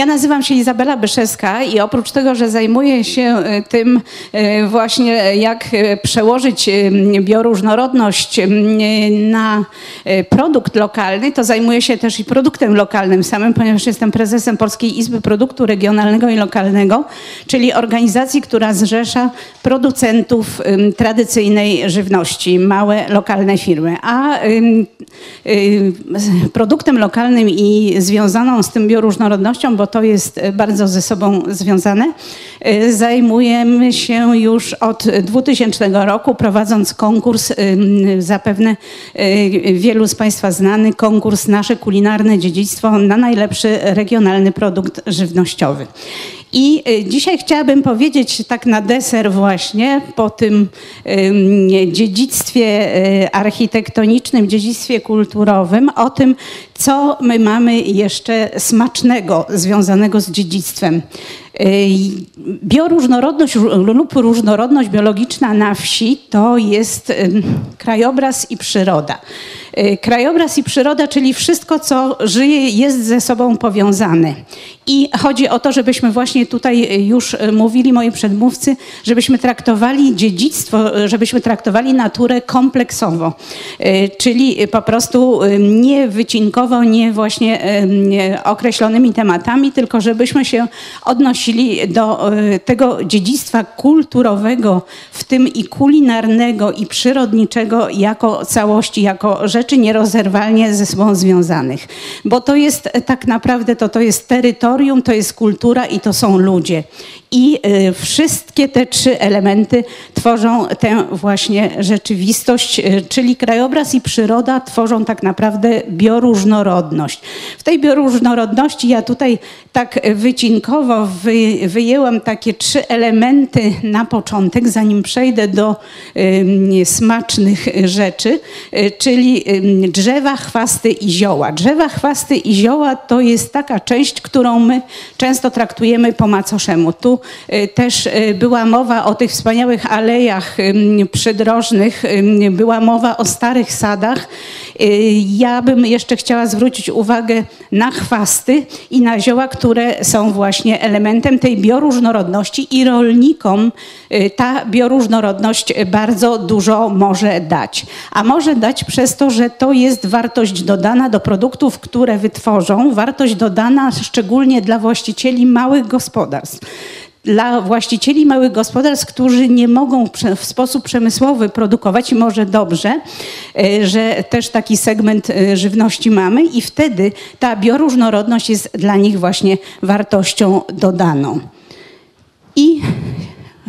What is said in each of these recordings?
Ja nazywam się Izabela Byszewska i oprócz tego, że zajmuję się tym właśnie, jak przełożyć bioróżnorodność na produkt lokalny, to zajmuję się też i produktem lokalnym samym, ponieważ jestem prezesem Polskiej Izby Produktu Regionalnego i Lokalnego, czyli organizacji, która zrzesza producentów tradycyjnej żywności, małe lokalne firmy. A produktem lokalnym i związaną z tym bioróżnorodnością, bo to jest bardzo ze sobą związane, y, zajmujemy się już od 2000 roku, prowadząc konkurs, zapewne y, wielu z Państwa znany, konkurs Nasze Kulinarne Dziedzictwo na najlepszy regionalny produkt żywnościowy. I y, dzisiaj chciałabym powiedzieć tak na deser właśnie po tym dziedzictwie y, architektonicznym, dziedzictwie kulturowym o tym, co my mamy jeszcze smacznego związanego z dziedzictwem. Bioróżnorodność lub różnorodność biologiczna na wsi to jest krajobraz i przyroda. Y, krajobraz i przyroda, czyli wszystko, co żyje, jest ze sobą powiązane. I chodzi o to, żebyśmy właśnie tutaj już mówili moi przedmówcy, żebyśmy traktowali dziedzictwo, żebyśmy traktowali naturę kompleksowo, y, czyli po prostu nie wycinkowo, nie właśnie określonymi tematami, tylko żebyśmy się odnosili do y, tego dziedzictwa kulturowego, w tym i kulinarnego, i przyrodniczego jako całości, jako rzeczy rzeczy nierozerwalnie ze sobą związanych. Bo to jest tak naprawdę, to, to jest terytorium, to jest kultura i to są ludzie. I y, wszystkie te trzy elementy tworzą tę właśnie rzeczywistość, y, czyli krajobraz i przyroda tworzą tak naprawdę bioróżnorodność. W tej bioróżnorodności ja tutaj tak wycinkowo wy, wyjęłam takie trzy elementy na początek, zanim przejdę do y, smacznych rzeczy, y, czyli y, drzewa, chwasty i zioła. Drzewa, chwasty i zioła to jest taka część, którą my często traktujemy po macoszemu. Tu Y, też y, była mowa o tych wspaniałych alejach przydrożnych, była mowa o starych sadach. Y, ja bym jeszcze chciała zwrócić uwagę na chwasty i na zioła, które są właśnie elementem tej bioróżnorodności i rolnikom ta bioróżnorodność bardzo dużo może dać. A może dać przez to, że to jest wartość dodana do produktów, które wytworzą, wartość dodana szczególnie dla właścicieli małych gospodarstw dla właścicieli małych gospodarstw, którzy nie mogą w sposób przemysłowy produkować może dobrze, e, że też taki segment e, żywności mamy i wtedy ta bioróżnorodność jest dla nich właśnie wartością dodaną. I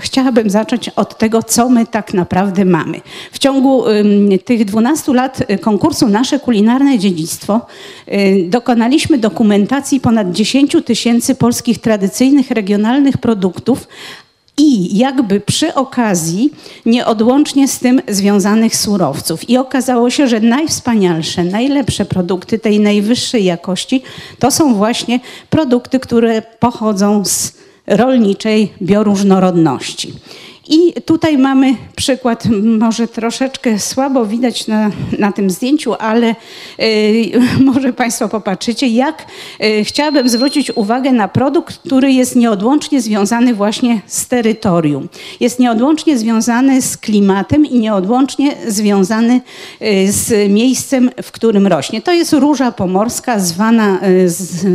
chciałabym zacząć od tego, co my tak naprawdę mamy. W ciągu tych 12 lat y, konkursu Nasze Kulinarne Dziedzictwo y, dokonaliśmy dokumentacji ponad 10 tysięcy polskich tradycyjnych, regionalnych produktów, i jakby przy okazji nieodłącznie z tym związanych surowców. I okazało się, że najwspanialsze, najlepsze produkty tej najwyższej jakości to są właśnie produkty, które pochodzą z rolniczej bioróżnorodności. I tutaj mamy przykład, może troszeczkę słabo widać na, na tym zdjęciu, ale y, może Państwo popatrzycie, jak y, chciałabym zwrócić uwagę na produkt, który jest nieodłącznie związany właśnie z terytorium. Jest nieodłącznie związany z klimatem i nieodłącznie związany y, z miejscem, w którym rośnie. To jest róża pomorska, zwana, z,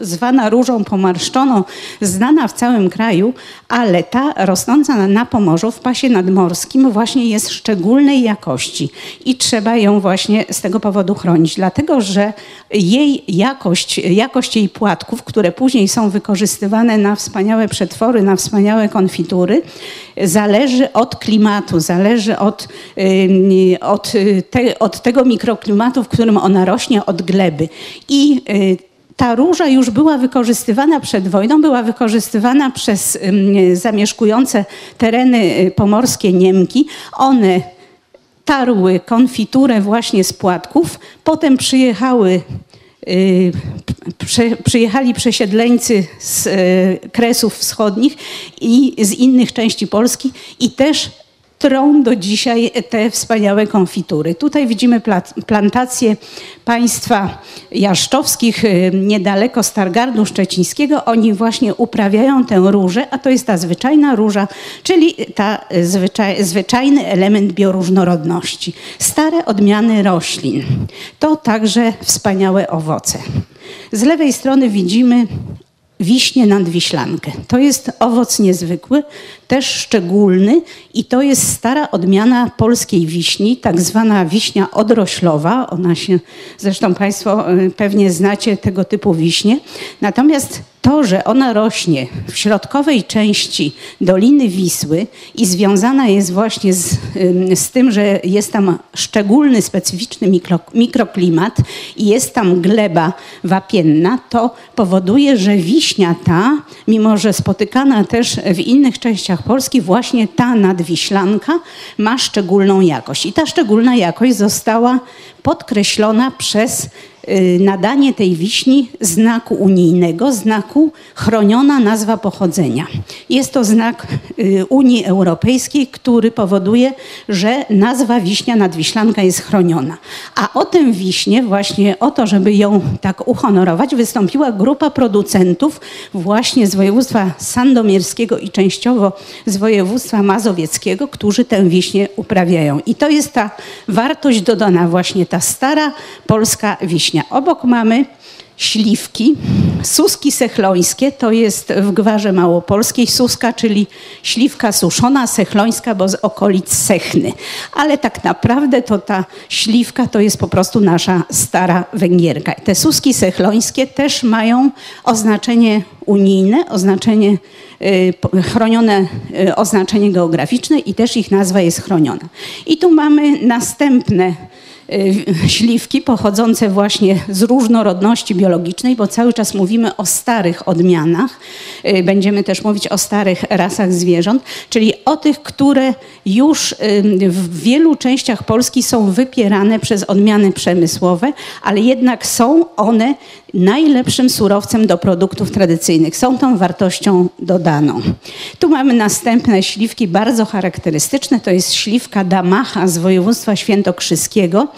zwana różą pomarszczoną, znana w całym kraju, ale ta rosnąca na Pomorzu w pasie nadmorskim właśnie jest szczególnej jakości i trzeba ją właśnie z tego powodu chronić, dlatego że jej jakość, jakość jej płatków, które później są wykorzystywane na wspaniałe przetwory, na wspaniałe konfitury, zależy od klimatu, zależy od, od, te, od tego mikroklimatu, w którym ona rośnie, od gleby. I y, ta róża już była wykorzystywana przed wojną, była wykorzystywana przez zamieszkujące tereny y, pomorskie Niemki. One tarły konfiturę właśnie z płatków, potem przyjechały y, przyjechali przesiedleńcy z y, Kresów Wschodnich i z innych części Polski i też trą do dzisiaj te wspaniałe konfitury. Tutaj widzimy plantację państwa jaszczowskich y, niedaleko Stargardu Szczecińskiego. Oni właśnie uprawiają tę różę, a to jest ta zwyczajna róża, czyli ta zwyczaj, zwyczajny element bioróżnorodności. Stare odmiany roślin. To także wspaniałe owoce. Z lewej strony widzimy wiśnie nadwiślankę. To jest owoc niezwykły, też szczególny i to jest stara odmiana polskiej wiśni, tak zwana wiśnia odroślowa. Ona się, zresztą Państwo y, pewnie znacie tego typu wiśnie. Natomiast to, że ona rośnie w środkowej części Doliny Wisły i związana jest właśnie z, z tym, że jest tam szczególny, specyficzny mikro, mikroklimat i jest tam gleba wapienna, to powoduje, że wiśnia ta, mimo że spotykana też w innych częściach Polski, właśnie ta nadwiślanka ma szczególną jakość. I ta szczególna jakość została podkreślona przez nadanie tej wiśni znaku unijnego, znaku chroniona nazwa pochodzenia. Jest to znak y, Unii Europejskiej, który powoduje, że nazwa wiśnia nadwiślanka jest chroniona. A o tę wiśnię, właśnie o to, żeby ją tak uhonorować, wystąpiła grupa producentów właśnie z województwa sandomierskiego i częściowo z województwa mazowieckiego, którzy tę wiśnię uprawiają. I to jest ta wartość dodana, właśnie ta stara polska wiśnia. Obok mamy śliwki. Suski sechlońskie to jest w gwarze małopolskiej suska, czyli śliwka suszona, sechlońska, bo z okolic Sechny. Ale tak naprawdę to ta śliwka to jest po prostu nasza stara Węgierka. Te suski sechlońskie też mają oznaczenie unijne, oznaczenie y, chronione y, oznaczenie geograficzne i też ich nazwa jest chroniona. I tu mamy następne śliwki pochodzące właśnie z różnorodności biologicznej, bo cały czas mówimy o starych odmianach. Y, będziemy też mówić o starych rasach zwierząt, czyli o tych, które już w wielu częściach Polski są wypierane przez odmiany przemysłowe, ale jednak są one najlepszym surowcem do produktów tradycyjnych. Są tą wartością dodaną. Tu mamy następne śliwki bardzo charakterystyczne. To jest śliwka Damacha z województwa świętokrzyskiego.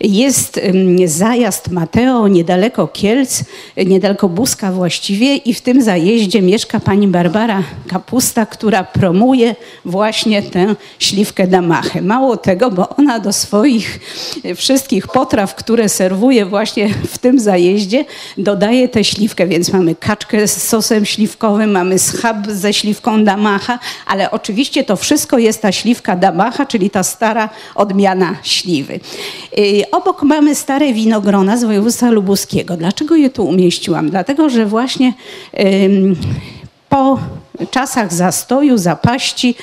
Jest zajazd Mateo niedaleko Kielc, niedaleko Buska właściwie i w tym zajeździe mieszka pani Barbara Kapusta, która promuje właśnie tę śliwkę Damachę. Mało tego, bo ona do swoich wszystkich potraw, które serwuje właśnie w tym zajeździe, dodaje tę śliwkę, więc mamy kaczkę z sosem śliwkowym, mamy schab ze śliwką Damacha, ale oczywiście to wszystko jest ta śliwka Damacha, czyli ta stara odmiana śliwy. Y, obok mamy stare winogrona z województwa lubuskiego. Dlaczego je tu umieściłam? Dlatego, że właśnie po czasach zastoju, zapaści.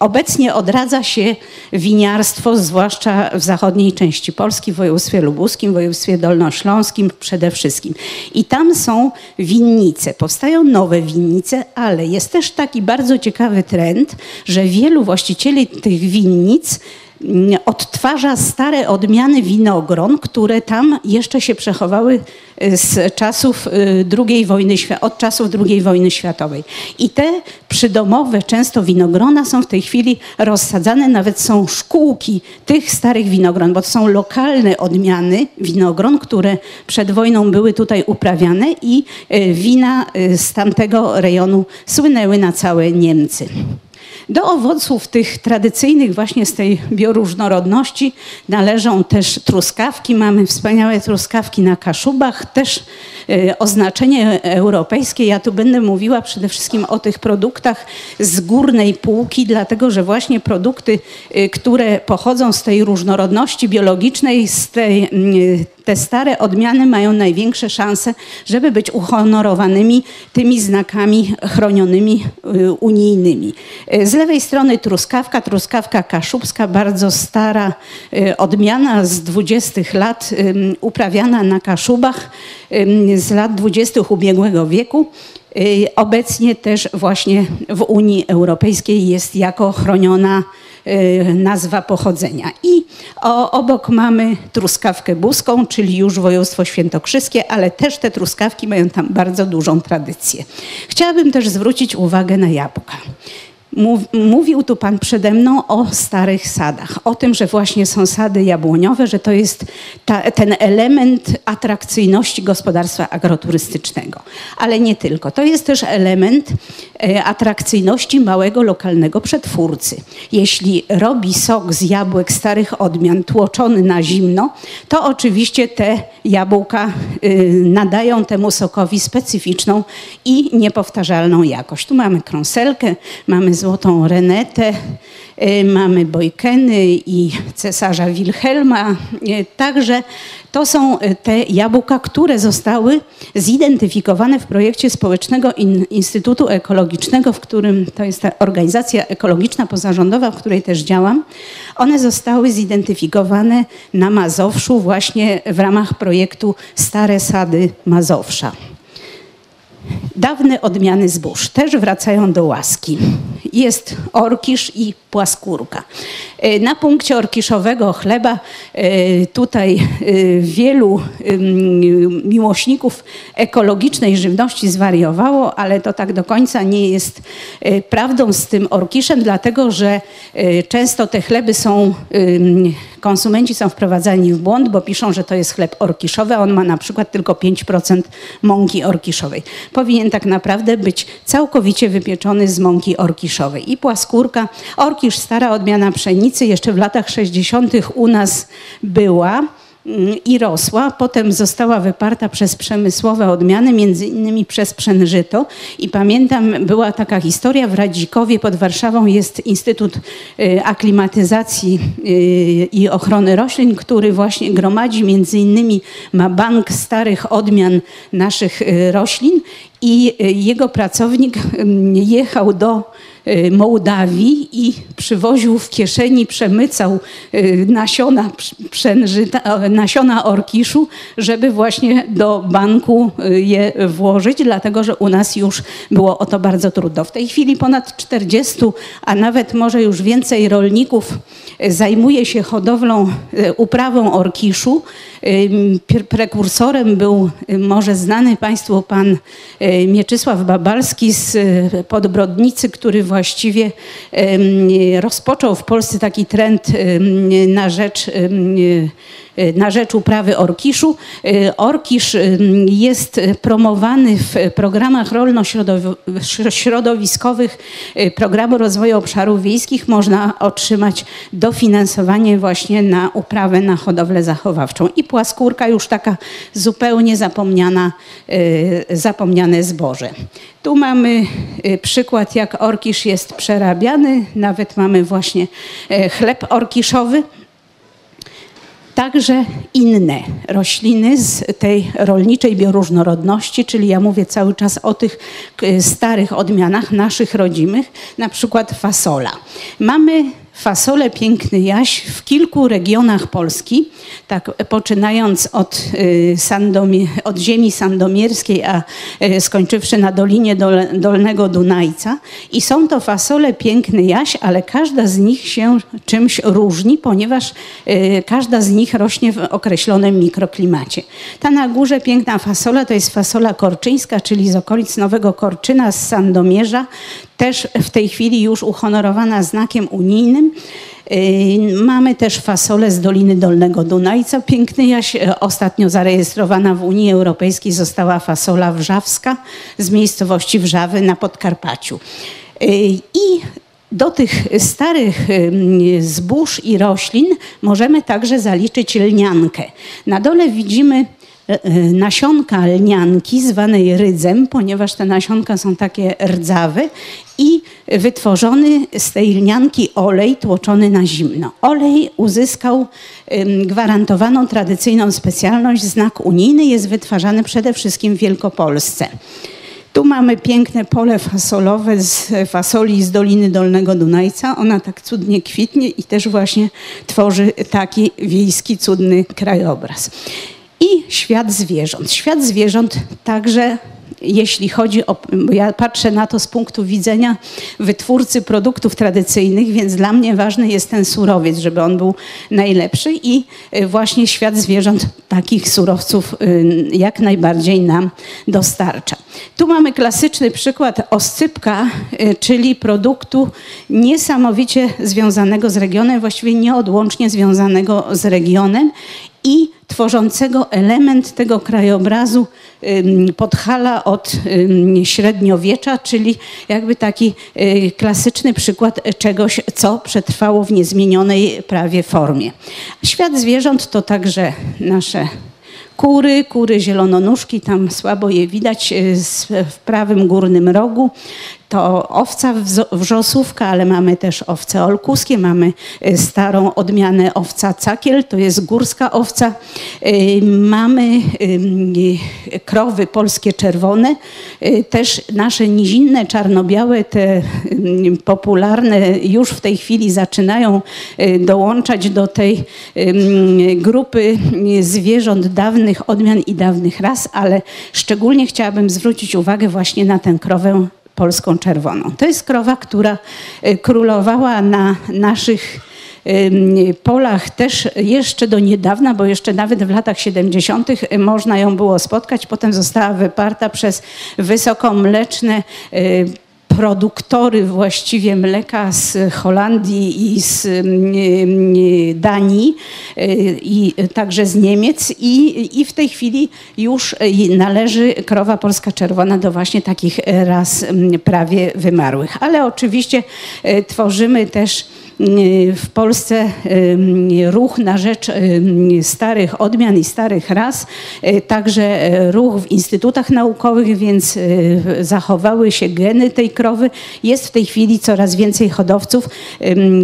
Obecnie odradza się winiarstwo, zwłaszcza w zachodniej części Polski, w województwie lubuskim, w województwie dolnośląskim przede wszystkim. I tam są winnice. Powstają nowe winnice, ale jest też taki bardzo ciekawy trend, że wielu właścicieli tych winnic odtwarza stare odmiany winogron, które tam jeszcze się przechowały y, z czasów y, II wojny, od czasów II wojny światowej. I te przydomowe często winogrona są w tej chwili rozsadzane, nawet są szkółki tych starych winogron, bo to są lokalne odmiany winogron, które przed wojną były tutaj uprawiane i y, wina z tamtego rejonu słynęły na całe Niemcy. Do owoców tych tradycyjnych właśnie z tej bioróżnorodności należą też truskawki. Mamy wspaniałe truskawki na Kaszubach, też e, oznaczenie europejskie. Ja tu będę mówiła przede wszystkim o tych produktach z górnej półki, dlatego że właśnie produkty, e, które pochodzą z tej różnorodności biologicznej, z tej te stare odmiany mają największe szanse, żeby być uhonorowanymi tymi znakami chronionymi y, unijnymi. Y, z lewej strony truskawka, truskawka kaszubska, bardzo stara y, odmiana z 20 lat, uprawiana na Kaszubach z lat 20 ubiegłego wieku. Obecnie też właśnie w Unii Europejskiej jest jako chroniona nazwa pochodzenia. I obok mamy truskawkę buską, czyli już województwo świętokrzyskie, ale też te truskawki mają tam bardzo dużą tradycję. Chciałabym też zwrócić uwagę na jabłka. Mówił tu Pan przede mną o starych sadach, o tym, że właśnie są sady jabłoniowe, że to jest ta, ten element atrakcyjności gospodarstwa agroturystycznego. Ale nie tylko. To jest też element e, atrakcyjności małego lokalnego przetwórcy. Jeśli robi sok z jabłek starych odmian tłoczony na zimno, to oczywiście te jabłka y, nadają temu sokowi specyficzną i niepowtarzalną jakość. Tu mamy krąselkę, mamy złotą renetę, y, mamy Bojkeny i cesarza Wilhelma. Y, także to są y, te jabłka, które zostały zidentyfikowane w projekcie Społecznego Instytutu Ekologicznego, w którym to jest ta organizacja ekologiczna pozarządowa, w której też działam. One zostały zidentyfikowane na Mazowszu właśnie w ramach projektu Stare Sady Mazowsza. Dawne odmiany zbóż też wracają do łaski. Jest orkisz i płaskórka. E, na punkcie orkiszowego chleba e, tutaj e, wielu miłośników ekologicznej żywności zwariowało, ale to tak do końca nie jest prawdą z tym orkiszem, dlatego że często te chleby są, konsumenci są wprowadzani w błąd, bo piszą, że to jest chleb orkiszowy, a on ma na przykład tylko 5% mąki orkiszowej. Powinien tak naprawdę być całkowicie wypieczony z mąki orkiszowej. I płaskórka, orkisz stara odmiana pszenicy jeszcze w latach 60. u nas była i rosła. Potem została wyparta przez przemysłowe odmiany, między innymi przez pszenżyto. I pamiętam, była taka historia w Radzikowie pod Warszawą jest Instytut y, Aklimatyzacji y, i Ochrony Roślin, który właśnie gromadzi między innymi ma bank starych odmian naszych y, roślin i jego pracownik jechał do Mołdawii i przywoził w kieszeni, przemycał y, nasiona, nasiona orkiszu, żeby właśnie do banku y, je włożyć, dlatego że u nas już było o to bardzo trudno. W tej chwili ponad 40, a nawet może już więcej rolników zajmuje się hodowlą, uprawą orkiszu. Prekursorem był może znany Państwu pan Mieczysław Babalski z Podbrodnicy, który właściwie rozpoczął w Polsce taki trend na rzecz na rzecz uprawy orkiszu. Orkisz jest promowany w programach rolno-środowiskowych Programu Rozwoju Obszarów Wiejskich. Można otrzymać dofinansowanie właśnie na uprawę, na hodowlę zachowawczą. I płaskórka już taka zupełnie zapomniana, zapomniane zboże. Tu mamy przykład, jak orkisz jest przerabiany. Nawet mamy właśnie chleb orkiszowy także inne rośliny z tej rolniczej bioróżnorodności, czyli ja mówię cały czas o tych starych odmianach naszych rodzimych, na przykład fasola. Mamy fasolę Piękny Jaś w kilku regionach Polski, tak poczynając od, y, od ziemi sandomierskiej, a y, skończywszy na Dolinie Dolnego Dunajca. I są to fasole Piękny Jaś, ale każda z nich się czymś różni, ponieważ y, każda z nich rośnie w określonym mikroklimacie. Ta na górze piękna fasola to jest fasola korczyńska, czyli z okolic Nowego Korczyna, z Sandomierza też w tej chwili już uhonorowana znakiem unijnym. Y, mamy też fasolę z Doliny Dolnego Dunajca. Piękny jaś, ostatnio zarejestrowana w Unii Europejskiej została fasola wrzawska z miejscowości Wrzawy na Podkarpaciu. Y, I do tych starych zbóż i roślin możemy także zaliczyć lniankę. Na dole widzimy nasionka lnianki zwanej rydzem, ponieważ te nasionka są takie rdzawe i wytworzony z tej lnianki olej tłoczony na zimno. Olej uzyskał gwarantowaną tradycyjną specjalność, znak unijny, jest wytwarzany przede wszystkim w Wielkopolsce. Tu mamy piękne pole fasolowe z fasoli z Doliny Dolnego Dunajca. Ona tak cudnie kwitnie i też właśnie tworzy taki wiejski, cudny krajobraz i świat zwierząt. Świat zwierząt także jeśli chodzi o, ja patrzę na to z punktu widzenia wytwórcy produktów tradycyjnych, więc dla mnie ważny jest ten surowiec, żeby on był najlepszy i y, właśnie świat zwierząt takich surowców y, jak najbardziej nam dostarcza. Tu mamy klasyczny przykład oscypka, y, czyli produktu niesamowicie związanego z regionem, właściwie nieodłącznie związanego z regionem i tworzącego element tego krajobrazu Podhala od średniowiecza, czyli jakby taki y, klasyczny przykład czegoś, co przetrwało w niezmienionej prawie formie. Świat zwierząt to także nasze kury, kury zielononóżki, tam słabo je widać y, w prawym górnym rogu to owca wrzosówka, ale mamy też owce olkuskie, mamy y, starą odmianę owca cakiel, to jest górska owca. Y, mamy y, krowy polskie czerwone, też nasze nizinne czarno-białe, te popularne już w tej chwili zaczynają dołączać do tej grupy zwierząt dawnych odmian i dawnych ras, ale szczególnie chciałabym zwrócić uwagę właśnie na tę krowę polską czerwoną. To jest krowa, która y, królowała na naszych polach też jeszcze do niedawna, bo jeszcze nawet w latach 70. można ją było spotkać. Potem została wyparta przez wysokomleczne y, produktory właściwie mleka z Holandii i z mm, Danii y, i także z Niemiec i, i w tej chwili już należy krowa polska czerwona do właśnie takich ras mm, prawie wymarłych. Ale oczywiście y, tworzymy też w Polsce ruch na rzecz starych odmian i starych ras, także ruch w instytutach naukowych, więc zachowały się geny tej krowy. Jest w tej chwili coraz więcej hodowców,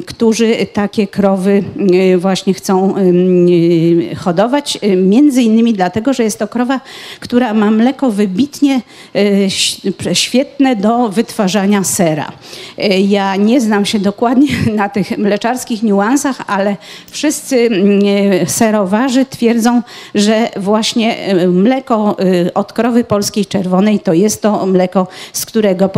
którzy takie krowy właśnie chcą hodować, między innymi dlatego, że jest to krowa, która ma mleko wybitnie świetne do wytwarzania sera. Ja nie znam się dokładnie na tych mleczarskich niuansach, ale wszyscy serowarzy twierdzą, że właśnie mleko od krowy polskiej czerwonej to jest to mleko, z którego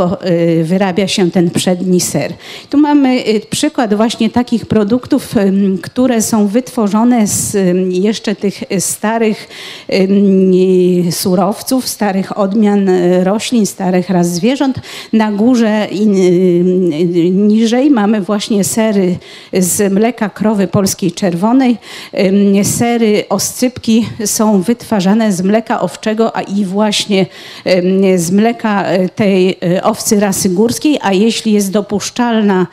wyrabia się ten przedni ser. Tu mamy przykład właśnie takich produktów, które są wytworzone z jeszcze tych starych surowców, starych odmian roślin, starych ras zwierząt. Na górze niżej mamy właśnie ser sery z mleka krowy polskiej czerwonej. Sery oscypki są wytwarzane z mleka owczego, a i właśnie z mleka tej owcy rasy górskiej, a jeśli jest dopuszczalna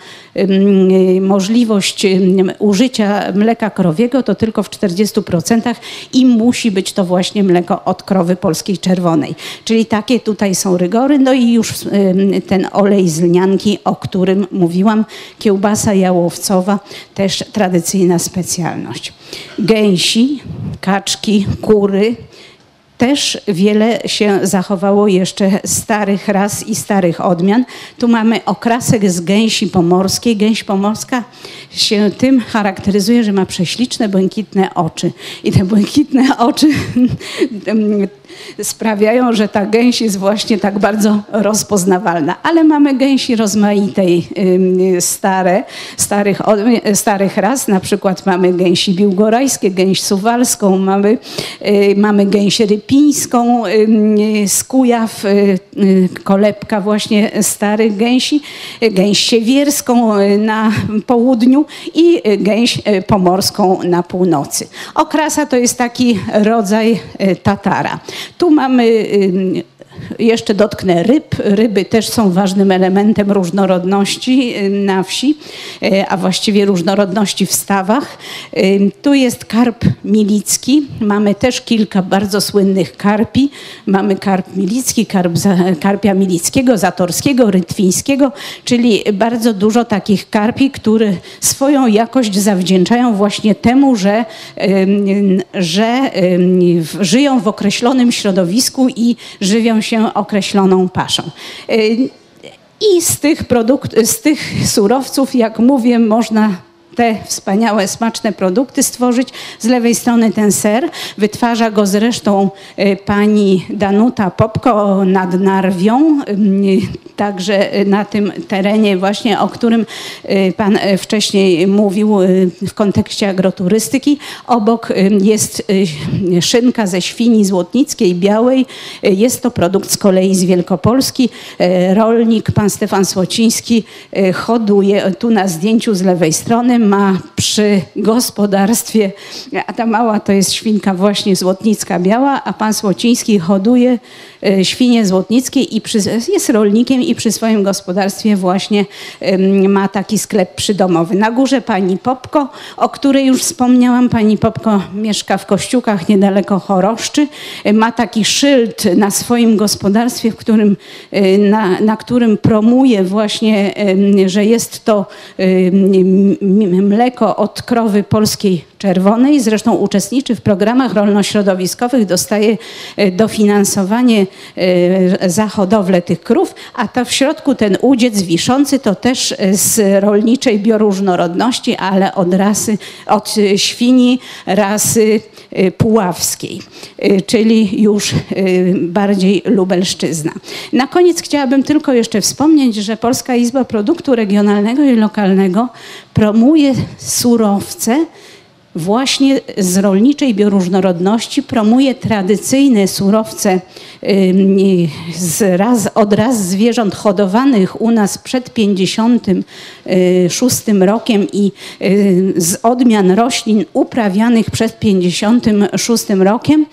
możliwość użycia mleka krowiego, to tylko w 40% i musi być to właśnie mleko od krowy polskiej czerwonej. Czyli takie tutaj są rygory. No i już ten olej z lnianki, o którym mówiłam, kiełbasa jałowcowa, też tradycyjna specjalność. Gęsi, kaczki, kury, też wiele się zachowało jeszcze starych ras i starych odmian. Tu mamy okrasek z gęsi pomorskiej. Gęś pomorska się tym charakteryzuje, że ma prześliczne, błękitne oczy. I te błękitne oczy sprawiają, że ta gęś jest właśnie tak bardzo rozpoznawalna. Ale mamy gęsi rozmaitej stare, starych, starych ras, na przykład mamy gęsi biłgorajskie, gęś suwalską, mamy, y, mamy gęś rypińską, z Kujaw, y, y, kolebka właśnie starych gęsi, gęś siewierską na południu i gęś pomorską na północy. Okrasa to jest taki rodzaj tatara. Tu mamy jeszcze dotknę ryb. Ryby też są ważnym elementem różnorodności na wsi, y, a właściwie różnorodności w stawach. Tu jest karp milicki. Mamy też kilka bardzo słynnych karpi. Mamy karp milicki, karp, karpia milickiego, zatorskiego, rytwińskiego, czyli bardzo dużo takich karpi, które swoją jakość zawdzięczają właśnie temu, że, że żyją w określonym środowisku i żywią się się określoną paszą. Y, I z tych, produkt, z tych surowców, jak mówię, można te wspaniałe, smaczne produkty stworzyć. Z lewej strony ten ser. Wytwarza go zresztą y, pani Danuta Popko nad Narwią, y, także na tym terenie właśnie, o którym y, pan wcześniej mówił w kontekście agroturystyki. Obok jest szynka ze świni złotnickiej, białej. Jest to produkt z kolei z Wielkopolski. Rolnik, pan Stefan Słociński hoduje, tu na zdjęciu z lewej strony, ma przy gospodarstwie, a ta mała to jest świnka właśnie złotnicka biała, a pan Słociński hoduje y, świnie złotnickie i przy, jest rolnikiem i przy swoim gospodarstwie właśnie ma taki sklep przydomowy. Na górze pani Popko, o której już wspomniałam. Pani Popko mieszka w Kościukach niedaleko Choroszczy. Y, Ma taki szyld na swoim gospodarstwie, w którym, y, na, na którym promuje właśnie, że jest to mleko od krowy polskiej czerwonej. Zresztą uczestniczy w programach rolno-środowiskowych, dostaje e, dofinansowanie e, za hodowlę tych krów, a to w środku ten udziec wiszący to też e, z rolniczej bioróżnorodności, ale od rasy, od świni rasy puławskiej, czyli już bardziej Lubelszczyzna. Na koniec chciałabym tylko jeszcze wspomnieć, że Polska Izba Produktu Regionalnego i Lokalnego promuje surowce, właśnie z rolniczej bioróżnorodności promuje tradycyjne surowce z raz, od raz zwierząt hodowanych u nas przed 56 rokiem i y, z odmian roślin uprawianych przed 56 rokiem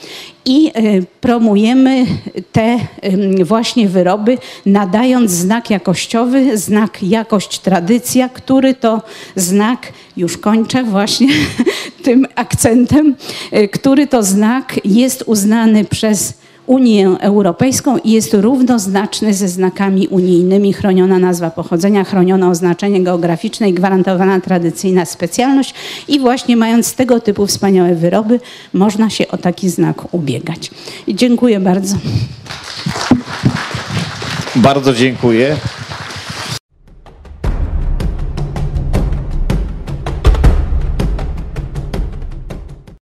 i y, promujemy te właśnie wyroby, nadając znak jakościowy, znak jakość tradycja, który to znak, już kończę właśnie tym akcentem, y, który to znak jest uznany przez Unię Europejską i jest równoznaczny ze znakami unijnymi. Chroniona nazwa pochodzenia, chronione oznaczenie geograficzne i gwarantowana tradycyjna specjalność. I właśnie mając tego typu wspaniałe wyroby, można się o taki znak ubiegać. Dziękuję bardzo. Bardzo dziękuję.